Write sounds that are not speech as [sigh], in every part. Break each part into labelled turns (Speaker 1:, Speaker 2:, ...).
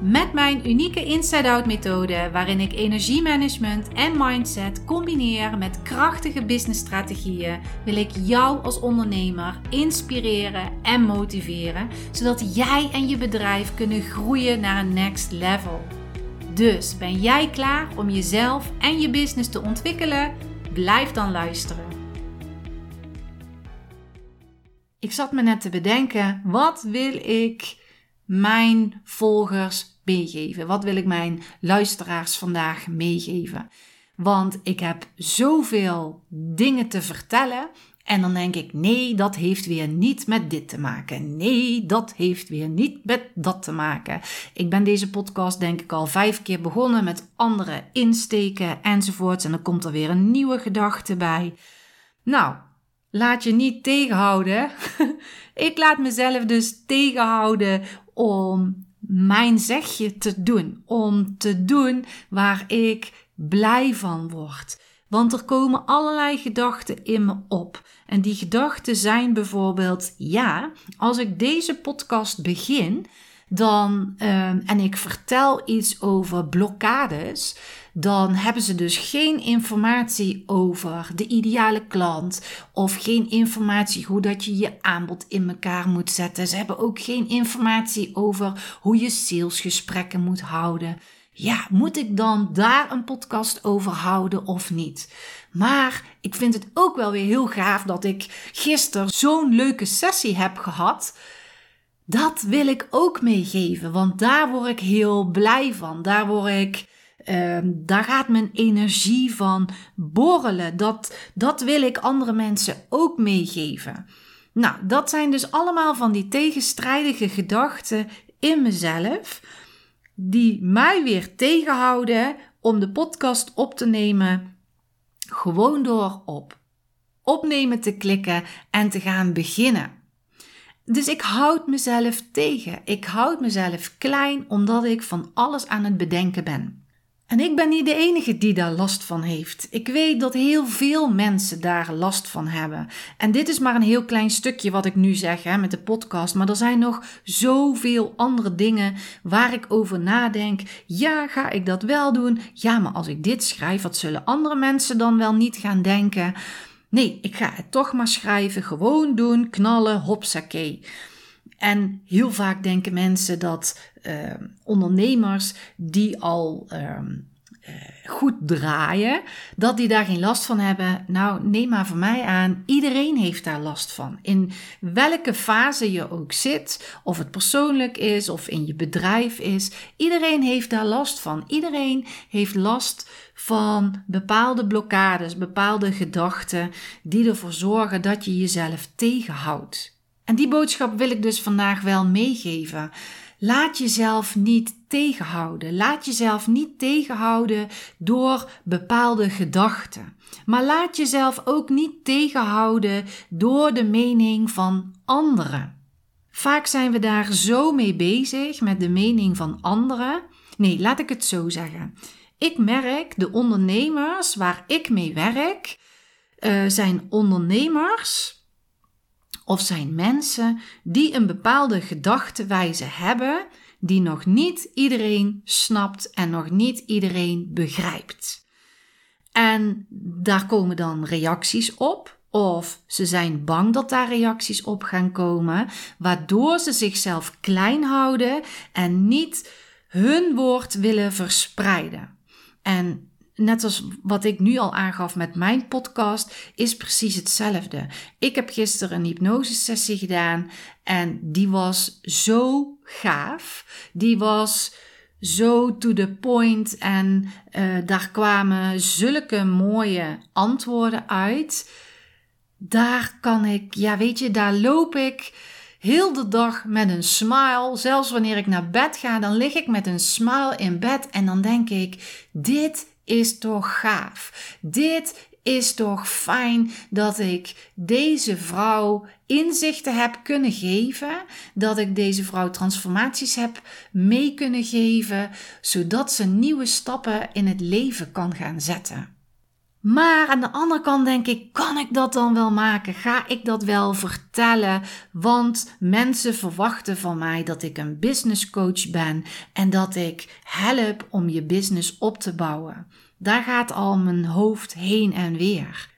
Speaker 1: Met mijn unieke inside-out methode, waarin ik energiemanagement en mindset combineer met krachtige businessstrategieën, wil ik jou als ondernemer inspireren en motiveren, zodat jij en je bedrijf kunnen groeien naar een next level. Dus ben jij klaar om jezelf en je business te ontwikkelen? Blijf dan luisteren. Ik zat me net te bedenken, wat wil ik mijn volgers meegeven? Wat wil ik mijn luisteraars vandaag meegeven? Want ik heb zoveel dingen te vertellen. En dan denk ik, nee, dat heeft weer niet met dit te maken. Nee, dat heeft weer niet met dat te maken. Ik ben deze podcast denk ik al vijf keer begonnen met andere insteken enzovoorts. En dan komt er weer een nieuwe gedachte bij. Nou, laat je niet tegenhouden. [laughs] ik laat mezelf dus tegenhouden om mijn zegje te doen. Om te doen waar ik blij van word. Want er komen allerlei gedachten in me op. En die gedachten zijn bijvoorbeeld: ja, als ik deze podcast begin, dan, um, en ik vertel iets over blokkades, dan hebben ze dus geen informatie over de ideale klant of geen informatie hoe dat je je aanbod in elkaar moet zetten. Ze hebben ook geen informatie over hoe je salesgesprekken moet houden. Ja, moet ik dan daar een podcast over houden of niet? Maar ik vind het ook wel weer heel gaaf dat ik gisteren zo'n leuke sessie heb gehad. Dat wil ik ook meegeven, want daar word ik heel blij van. Daar word ik uh, daar gaat mijn energie van borrelen. Dat, dat wil ik andere mensen ook meegeven. Nou, dat zijn dus allemaal van die tegenstrijdige gedachten in mezelf, die mij weer tegenhouden om de podcast op te nemen, gewoon door op opnemen te klikken en te gaan beginnen. Dus ik houd mezelf tegen. Ik houd mezelf klein omdat ik van alles aan het bedenken ben. En ik ben niet de enige die daar last van heeft. Ik weet dat heel veel mensen daar last van hebben. En dit is maar een heel klein stukje wat ik nu zeg hè, met de podcast. Maar er zijn nog zoveel andere dingen waar ik over nadenk. Ja, ga ik dat wel doen? Ja, maar als ik dit schrijf, wat zullen andere mensen dan wel niet gaan denken? Nee, ik ga het toch maar schrijven. Gewoon doen, knallen, hopsakee. En heel vaak denken mensen dat uh, ondernemers die al uh, goed draaien, dat die daar geen last van hebben. Nou, neem maar voor mij aan, iedereen heeft daar last van. In welke fase je ook zit, of het persoonlijk is of in je bedrijf is, iedereen heeft daar last van. Iedereen heeft last van bepaalde blokkades, bepaalde gedachten die ervoor zorgen dat je jezelf tegenhoudt. En die boodschap wil ik dus vandaag wel meegeven. Laat jezelf niet tegenhouden. Laat jezelf niet tegenhouden door bepaalde gedachten. Maar laat jezelf ook niet tegenhouden door de mening van anderen. Vaak zijn we daar zo mee bezig met de mening van anderen. Nee, laat ik het zo zeggen. Ik merk de ondernemers waar ik mee werk, uh, zijn ondernemers of zijn mensen die een bepaalde gedachtewijze hebben die nog niet iedereen snapt en nog niet iedereen begrijpt. En daar komen dan reacties op, of ze zijn bang dat daar reacties op gaan komen, waardoor ze zichzelf klein houden en niet hun woord willen verspreiden. En net als wat ik nu al aangaf met mijn podcast, is precies hetzelfde. Ik heb gisteren een hypnosesessie gedaan en die was zo gaaf. Die was zo to the point en uh, daar kwamen zulke mooie antwoorden uit. Daar kan ik, ja weet je, daar loop ik heel de dag met een smile. Zelfs wanneer ik naar bed ga, dan lig ik met een smile in bed en dan denk ik: dit is toch gaaf. Dit is toch fijn dat ik deze vrouw inzichten heb kunnen geven, dat ik deze vrouw transformaties heb mee kunnen geven, zodat ze nieuwe stappen in het leven kan gaan zetten. Maar aan de andere kant denk ik, kan ik dat dan wel maken? Ga ik dat wel vertellen? Want mensen verwachten van mij dat ik een business coach ben en dat ik help om je business op te bouwen. Daar gaat al mijn hoofd heen en weer.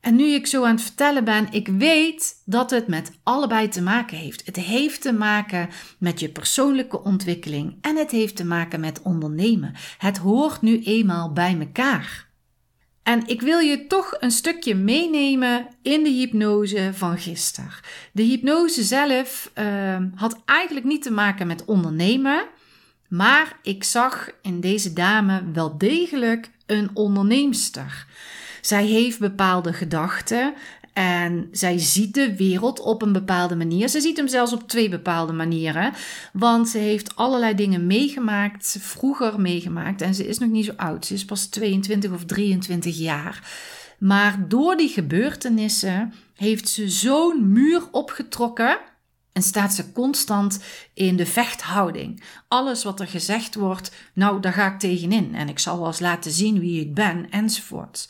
Speaker 1: En nu ik zo aan het vertellen ben, ik weet dat het met allebei te maken heeft. Het heeft te maken met je persoonlijke ontwikkeling en het heeft te maken met ondernemen. Het hoort nu eenmaal bij elkaar. En ik wil je toch een stukje meenemen in de hypnose van gisteren. De hypnose zelf uh, had eigenlijk niet te maken met ondernemen. Maar ik zag in deze dame wel degelijk een onderneemster. Zij heeft bepaalde gedachten en zij ziet de wereld op een bepaalde manier. Ze ziet hem zelfs op twee bepaalde manieren. Want ze heeft allerlei dingen meegemaakt, vroeger meegemaakt. En ze is nog niet zo oud. Ze is pas 22 of 23 jaar. Maar door die gebeurtenissen heeft ze zo'n muur opgetrokken. En staat ze constant in de vechthouding. Alles wat er gezegd wordt, nou, daar ga ik tegenin. En ik zal wel eens laten zien wie ik ben, enzovoort.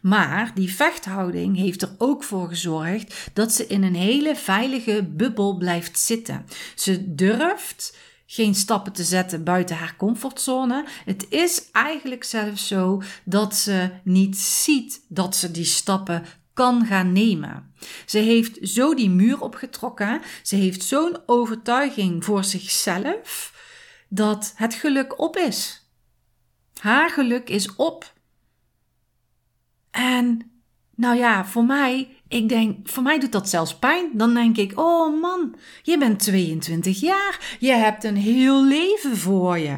Speaker 1: Maar die vechthouding heeft er ook voor gezorgd dat ze in een hele veilige bubbel blijft zitten. Ze durft geen stappen te zetten buiten haar comfortzone. Het is eigenlijk zelfs zo dat ze niet ziet dat ze die stappen kan gaan nemen. Ze heeft zo die muur opgetrokken. Ze heeft zo'n overtuiging voor zichzelf dat het geluk op is. Haar geluk is op. En nou ja, voor mij, ik denk, voor mij doet dat zelfs pijn. Dan denk ik, oh man, je bent 22 jaar. Je hebt een heel leven voor je.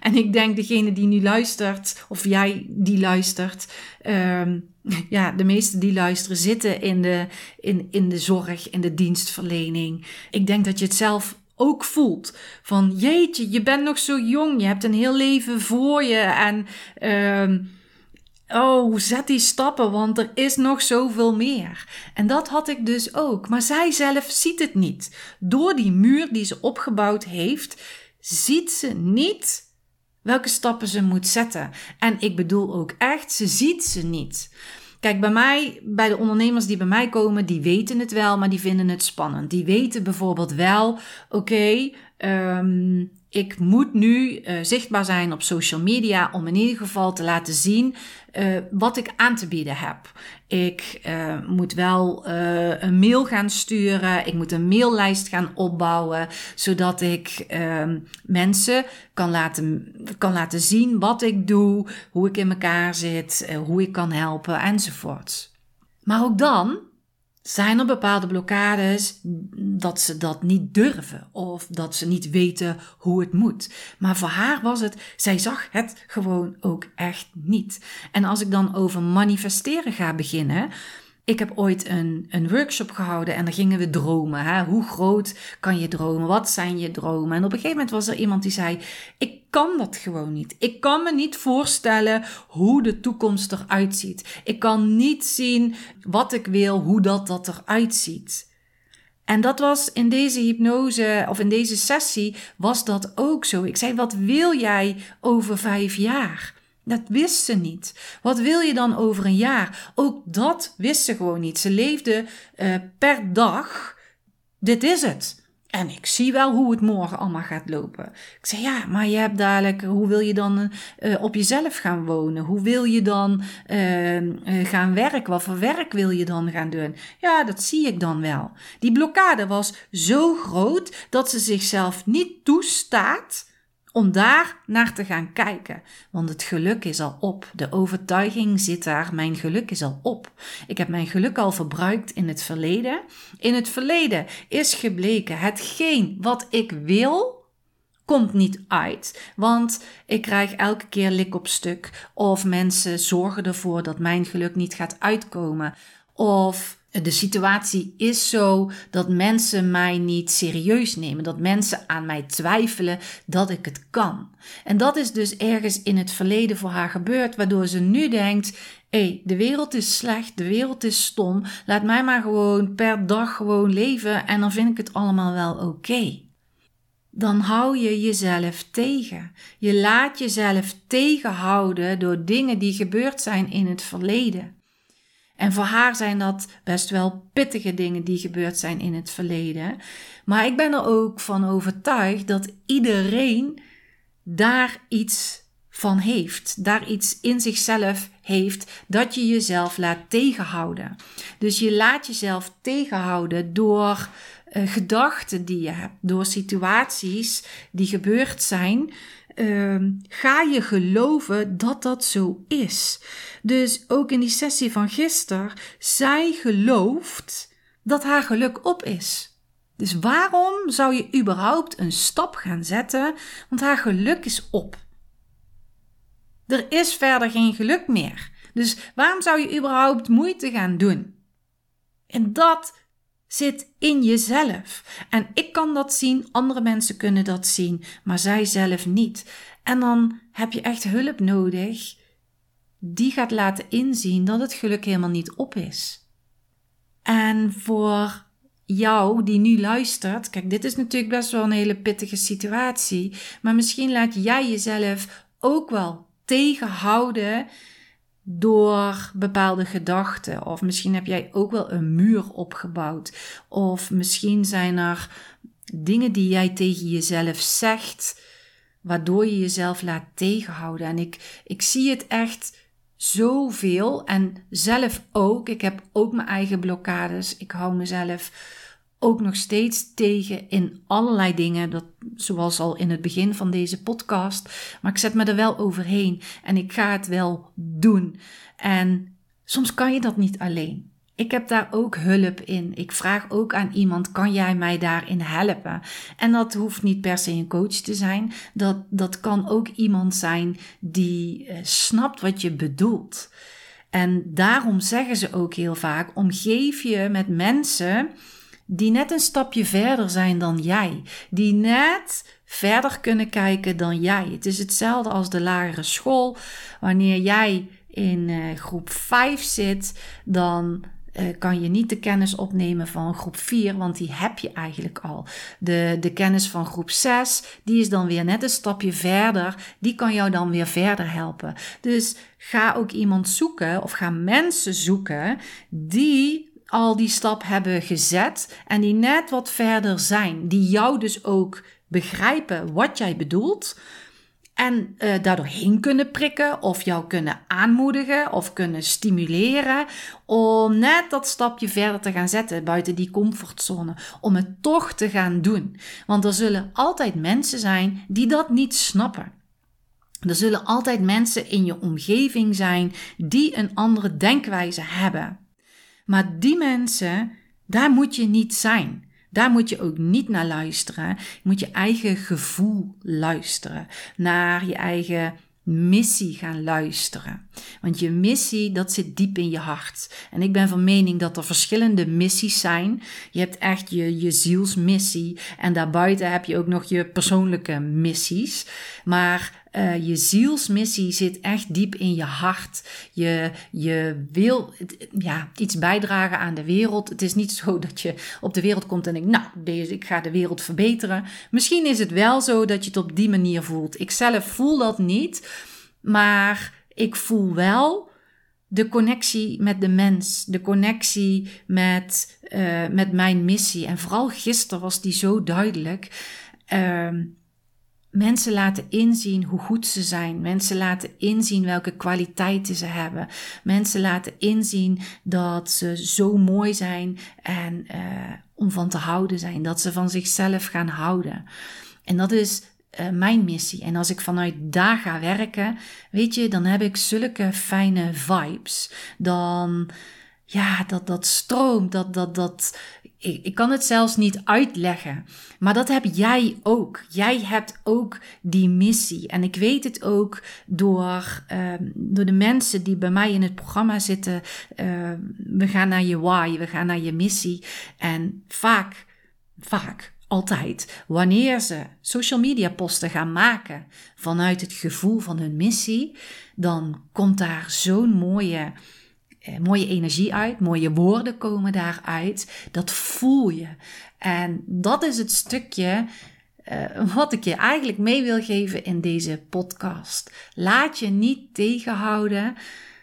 Speaker 1: En ik denk, degene die nu luistert, of jij die luistert, um, [laughs] ja, de meesten die luisteren zitten in de, in, in de zorg, in de dienstverlening. Ik denk dat je het zelf ook voelt. Van jeetje, je bent nog zo jong, je hebt een heel leven voor je. En um, Oh, zet die stappen, want er is nog zoveel meer. En dat had ik dus ook. Maar zij zelf ziet het niet. Door die muur die ze opgebouwd heeft, ziet ze niet welke stappen ze moet zetten. En ik bedoel ook echt, ze ziet ze niet. Kijk, bij mij, bij de ondernemers die bij mij komen, die weten het wel, maar die vinden het spannend. Die weten bijvoorbeeld wel, oké, ehm, ik moet nu uh, zichtbaar zijn op social media om in ieder geval te laten zien uh, wat ik aan te bieden heb. Ik uh, moet wel een mail gaan sturen. Ik moet een maillijst gaan opbouwen, zodat ik ehm, mensen kan laten, kan laten zien wat ik doe, hoe ik in elkaar zit, hoe ik kan helpen enzovoort. Maar ook dan zijn er bepaalde blokkades dat ze dat niet durven of dat ze niet weten hoe het moet? Maar voor haar was het, zij zag het gewoon ook echt niet. En als ik dan over manifesteren ga beginnen, ik heb ooit een, een workshop gehouden en dan gingen we dromen. Hè? Hoe groot kan je dromen? Wat zijn je dromen? En op een gegeven moment was er iemand die zei: Ik kan dat gewoon niet. Ik kan me niet voorstellen hoe de toekomst eruit ziet. Ik kan niet zien wat ik wil, hoe dat, dat eruit ziet. En dat was in deze hypnose of in deze sessie was dat ook zo. Ik zei: Wat wil jij over vijf jaar? Dat wist ze niet. Wat wil je dan over een jaar? Ook dat wist ze gewoon niet. Ze leefde uh, per dag. Dit is het. En ik zie wel hoe het morgen allemaal gaat lopen. Ik zei ja, maar je hebt dadelijk, hoe wil je dan uh, op jezelf gaan wonen? Hoe wil je dan uh, gaan werken? Wat voor werk wil je dan gaan doen? Ja, dat zie ik dan wel. Die blokkade was zo groot dat ze zichzelf niet toestaat om daar naar te gaan kijken. Want het geluk is al op. De overtuiging zit daar. Mijn geluk is al op. Ik heb mijn geluk al verbruikt in het verleden. In het verleden is gebleken hetgeen wat ik wil. Komt niet uit, want ik krijg elke keer lik op stuk. Of mensen zorgen ervoor dat mijn geluk niet gaat uitkomen. Of de situatie is zo dat mensen mij niet serieus nemen, dat mensen aan mij twijfelen dat ik het kan. En dat is dus ergens in het verleden voor haar gebeurd, waardoor ze nu denkt: hey, de wereld is slecht, de wereld is stom. Laat mij maar gewoon per dag gewoon leven en dan vind ik het allemaal wel oké. Dan hou je jezelf tegen. Je laat jezelf tegenhouden door dingen die gebeurd zijn in het verleden. En voor haar zijn dat best wel pittige dingen die gebeurd zijn in het verleden. Maar ik ben er ook van overtuigd dat iedereen daar iets van heeft, daar iets in zichzelf heeft, dat je jezelf laat tegenhouden. Dus je laat jezelf tegenhouden door uh, gedachten die je hebt, door situaties die gebeurd zijn. Uh, ga je geloven dat dat zo is? Dus ook in die sessie van gisteren, zij gelooft dat haar geluk op is. Dus waarom zou je überhaupt een stap gaan zetten? Want haar geluk is op. Er is verder geen geluk meer. Dus waarom zou je überhaupt moeite gaan doen? En dat zit in jezelf. En ik kan dat zien, andere mensen kunnen dat zien, maar zij zelf niet. En dan heb je echt hulp nodig die gaat laten inzien dat het geluk helemaal niet op is. En voor jou die nu luistert, kijk, dit is natuurlijk best wel een hele pittige situatie, maar misschien laat jij jezelf ook wel tegenhouden door bepaalde gedachten. Of misschien heb jij ook wel een muur opgebouwd. Of misschien zijn er dingen die jij tegen jezelf zegt, waardoor je jezelf laat tegenhouden. En ik, ik zie het echt zoveel en zelf ook. Ik heb ook mijn eigen blokkades. Ik hou mezelf ook nog steeds tegen in allerlei dingen, dat, zoals al in het begin van deze podcast. Maar ik zet me er wel overheen en ik ga het wel doen. En soms kan je dat niet alleen. Ik heb daar ook hulp in. Ik vraag ook aan iemand: kan jij mij daarin helpen? En dat hoeft niet per se een coach te zijn. Dat, dat kan ook iemand zijn die eh, snapt wat je bedoelt. En daarom zeggen ze ook heel vaak: omgeef je met mensen die net een stapje verder zijn dan jij, die net verder kunnen kijken dan jij. Het is hetzelfde als de lagere school. Wanneer jij in uh, groep 5 zit, dan uh, kan je niet de kennis opnemen van groep 4, want die heb je eigenlijk al. De, de kennis van groep 6, die is dan weer net een stapje verder. Die kan jou dan weer verder helpen. Dus ga ook iemand zoeken of ga mensen zoeken die al die stap hebben gezet en die net wat verder zijn, die jou dus ook begrijpen wat jij bedoelt en uh, daardoor heen kunnen prikken of jou kunnen aanmoedigen of kunnen stimuleren om net dat stapje verder te gaan zetten buiten die comfortzone, om het toch te gaan doen. Want er zullen altijd mensen zijn die dat niet snappen. Er zullen altijd mensen in je omgeving zijn die een andere denkwijze hebben. Maar die mensen, daar moet je niet zijn. Daar moet je ook niet naar luisteren. Je moet je eigen gevoel luisteren. Naar je eigen missie gaan luisteren. Want je missie, dat zit diep in je hart. En ik ben van mening dat er verschillende missies zijn. Je hebt echt je, je zielsmissie. En daarbuiten heb je ook nog je persoonlijke missies. Maar uh, je zielsmissie zit echt diep in je hart. Je, je wil ja, iets bijdragen aan de wereld. Het is niet zo dat je op de wereld komt en denkt, nou, deze, ik ga de wereld verbeteren. Misschien is het wel zo dat je het op die manier voelt. Ik zelf voel dat niet, maar ik voel wel de connectie met de mens, de connectie met, uh, met mijn missie. En vooral gisteren was die zo duidelijk. Uh, Mensen laten inzien hoe goed ze zijn. Mensen laten inzien welke kwaliteiten ze hebben. Mensen laten inzien dat ze zo mooi zijn en uh, om van te houden zijn. Dat ze van zichzelf gaan houden. En dat is uh, mijn missie. En als ik vanuit daar ga werken, weet je, dan heb ik zulke fijne vibes. Dan, ja, dat, dat stroomt, dat, dat, dat, ik, ik kan het zelfs niet uitleggen. Maar dat heb jij ook. Jij hebt ook die missie. En ik weet het ook door, uh, door de mensen die bij mij in het programma zitten. Uh, we gaan naar je why, we gaan naar je missie. En vaak, vaak, altijd. Wanneer ze social media posten gaan maken vanuit het gevoel van hun missie, dan komt daar zo'n mooie, eh, mooie energie uit, mooie woorden komen daaruit. Dat voel je. En dat is het stukje uh, wat ik je eigenlijk mee wil geven in deze podcast. Laat je niet tegenhouden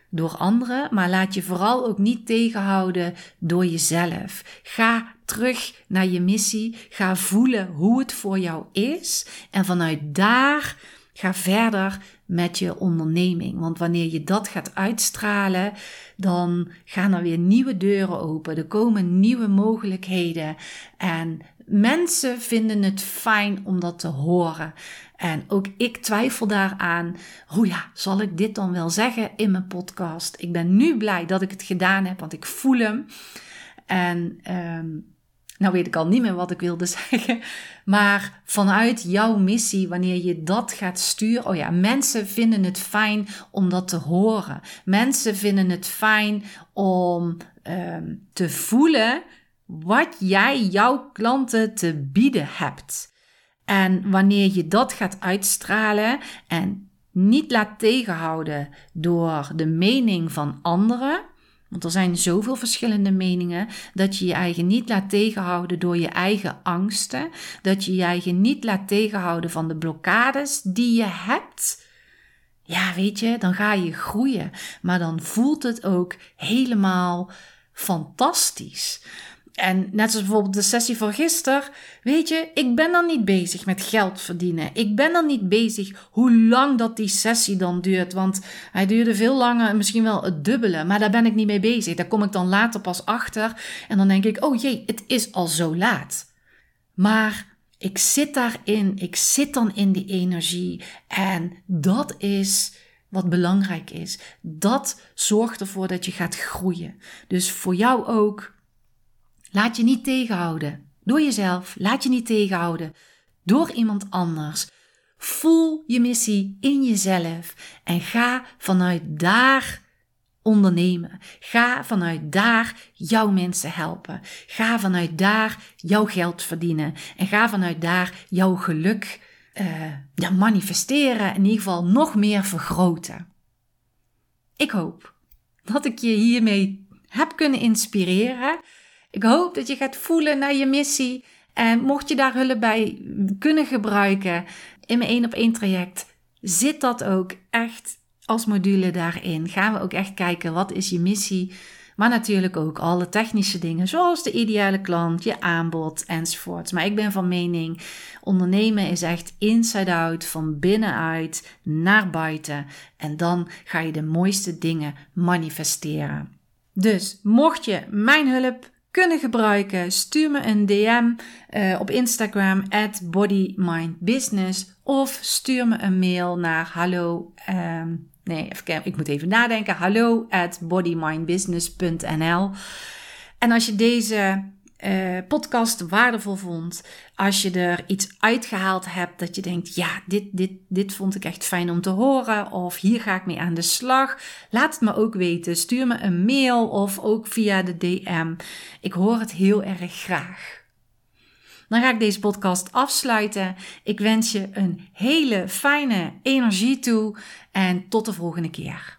Speaker 1: door anderen, maar laat je vooral ook niet tegenhouden door jezelf. Ga terug naar je missie, ga voelen hoe het voor jou is en vanuit daar ga verder met je onderneming. Want wanneer je dat gaat uitstralen, dan gaan er weer nieuwe deuren open. Er komen nieuwe mogelijkheden. En mensen vinden het fijn om dat te horen. En ook ik twijfel daaraan. Hoe ja, zal ik dit dan wel zeggen in mijn podcast? Ik ben nu blij dat ik het gedaan heb, want ik voel hem. En um, nou weet ik al niet meer wat ik wilde [laughs] zeggen. Maar vanuit jouw missie, wanneer je dat gaat sturen. Oh ja, mensen vinden het fijn om dat te horen. Mensen vinden het fijn om um, te voelen wat jij jouw klanten te bieden hebt. En wanneer je dat gaat uitstralen en niet laat tegenhouden door de mening van anderen, want er zijn zoveel verschillende meningen dat je je eigen niet laat tegenhouden door je eigen angsten, dat je je eigen niet laat tegenhouden van de blokkades die je hebt. Ja, weet je, dan ga je groeien, maar dan voelt het ook helemaal fantastisch. En net zoals bijvoorbeeld de sessie van gisteren, weet je, ik ben dan niet bezig met geld verdienen. Ik ben dan niet bezig hoe lang dat die sessie dan duurt. Want hij duurde veel langer, misschien wel het dubbele. Maar daar ben ik niet mee bezig. Daar kom ik dan later pas achter. En dan denk ik, oh jee, het is al zo laat. Maar ik zit daarin, ik zit dan in die energie. En dat is wat belangrijk is. Dat zorgt ervoor dat je gaat groeien. Dus voor jou ook Laat je niet tegenhouden door jezelf. Laat je niet tegenhouden door iemand anders. Voel je missie in jezelf en ga vanuit daar ondernemen. Ga vanuit daar jouw mensen helpen. Ga vanuit daar jouw geld verdienen. En ga vanuit daar jouw geluk ja, manifesteren. In ieder geval nog meer vergroten. Ik hoop dat ik je hiermee heb kunnen inspireren. Ik hoop dat je gaat voelen naar je missie. En mocht je daar hulp bij kunnen gebruiken in mijn één op één traject, zit dat ook echt als module daarin. Gaan we ook echt kijken wat is je missie. Maar natuurlijk ook alle technische dingen, zoals de ideale klant, je aanbod enzovoorts. Maar ik ben van mening, ondernemen is echt inside out, van binnenuit naar buiten. En dan ga je de mooiste dingen manifesteren. Dus mocht je mijn hulp kunnen gebruiken, stuur me een DM uh, op Instagram at bodymindbusiness of stuur me een mail naar hallo. Um, nee, even ik moet even nadenken. Hallo at bodymindbusiness.nl. En als je deze uh, podcast waardevol vond. Als je er iets uitgehaald hebt dat je denkt, ja, dit, dit, dit vond ik echt fijn om te horen. Of hier ga ik mee aan de slag. Laat het me ook weten. Stuur me een mail of ook via de DM. Ik hoor het heel erg graag. Dan ga ik deze podcast afsluiten. Ik wens je een hele fijne energie toe en tot de volgende keer.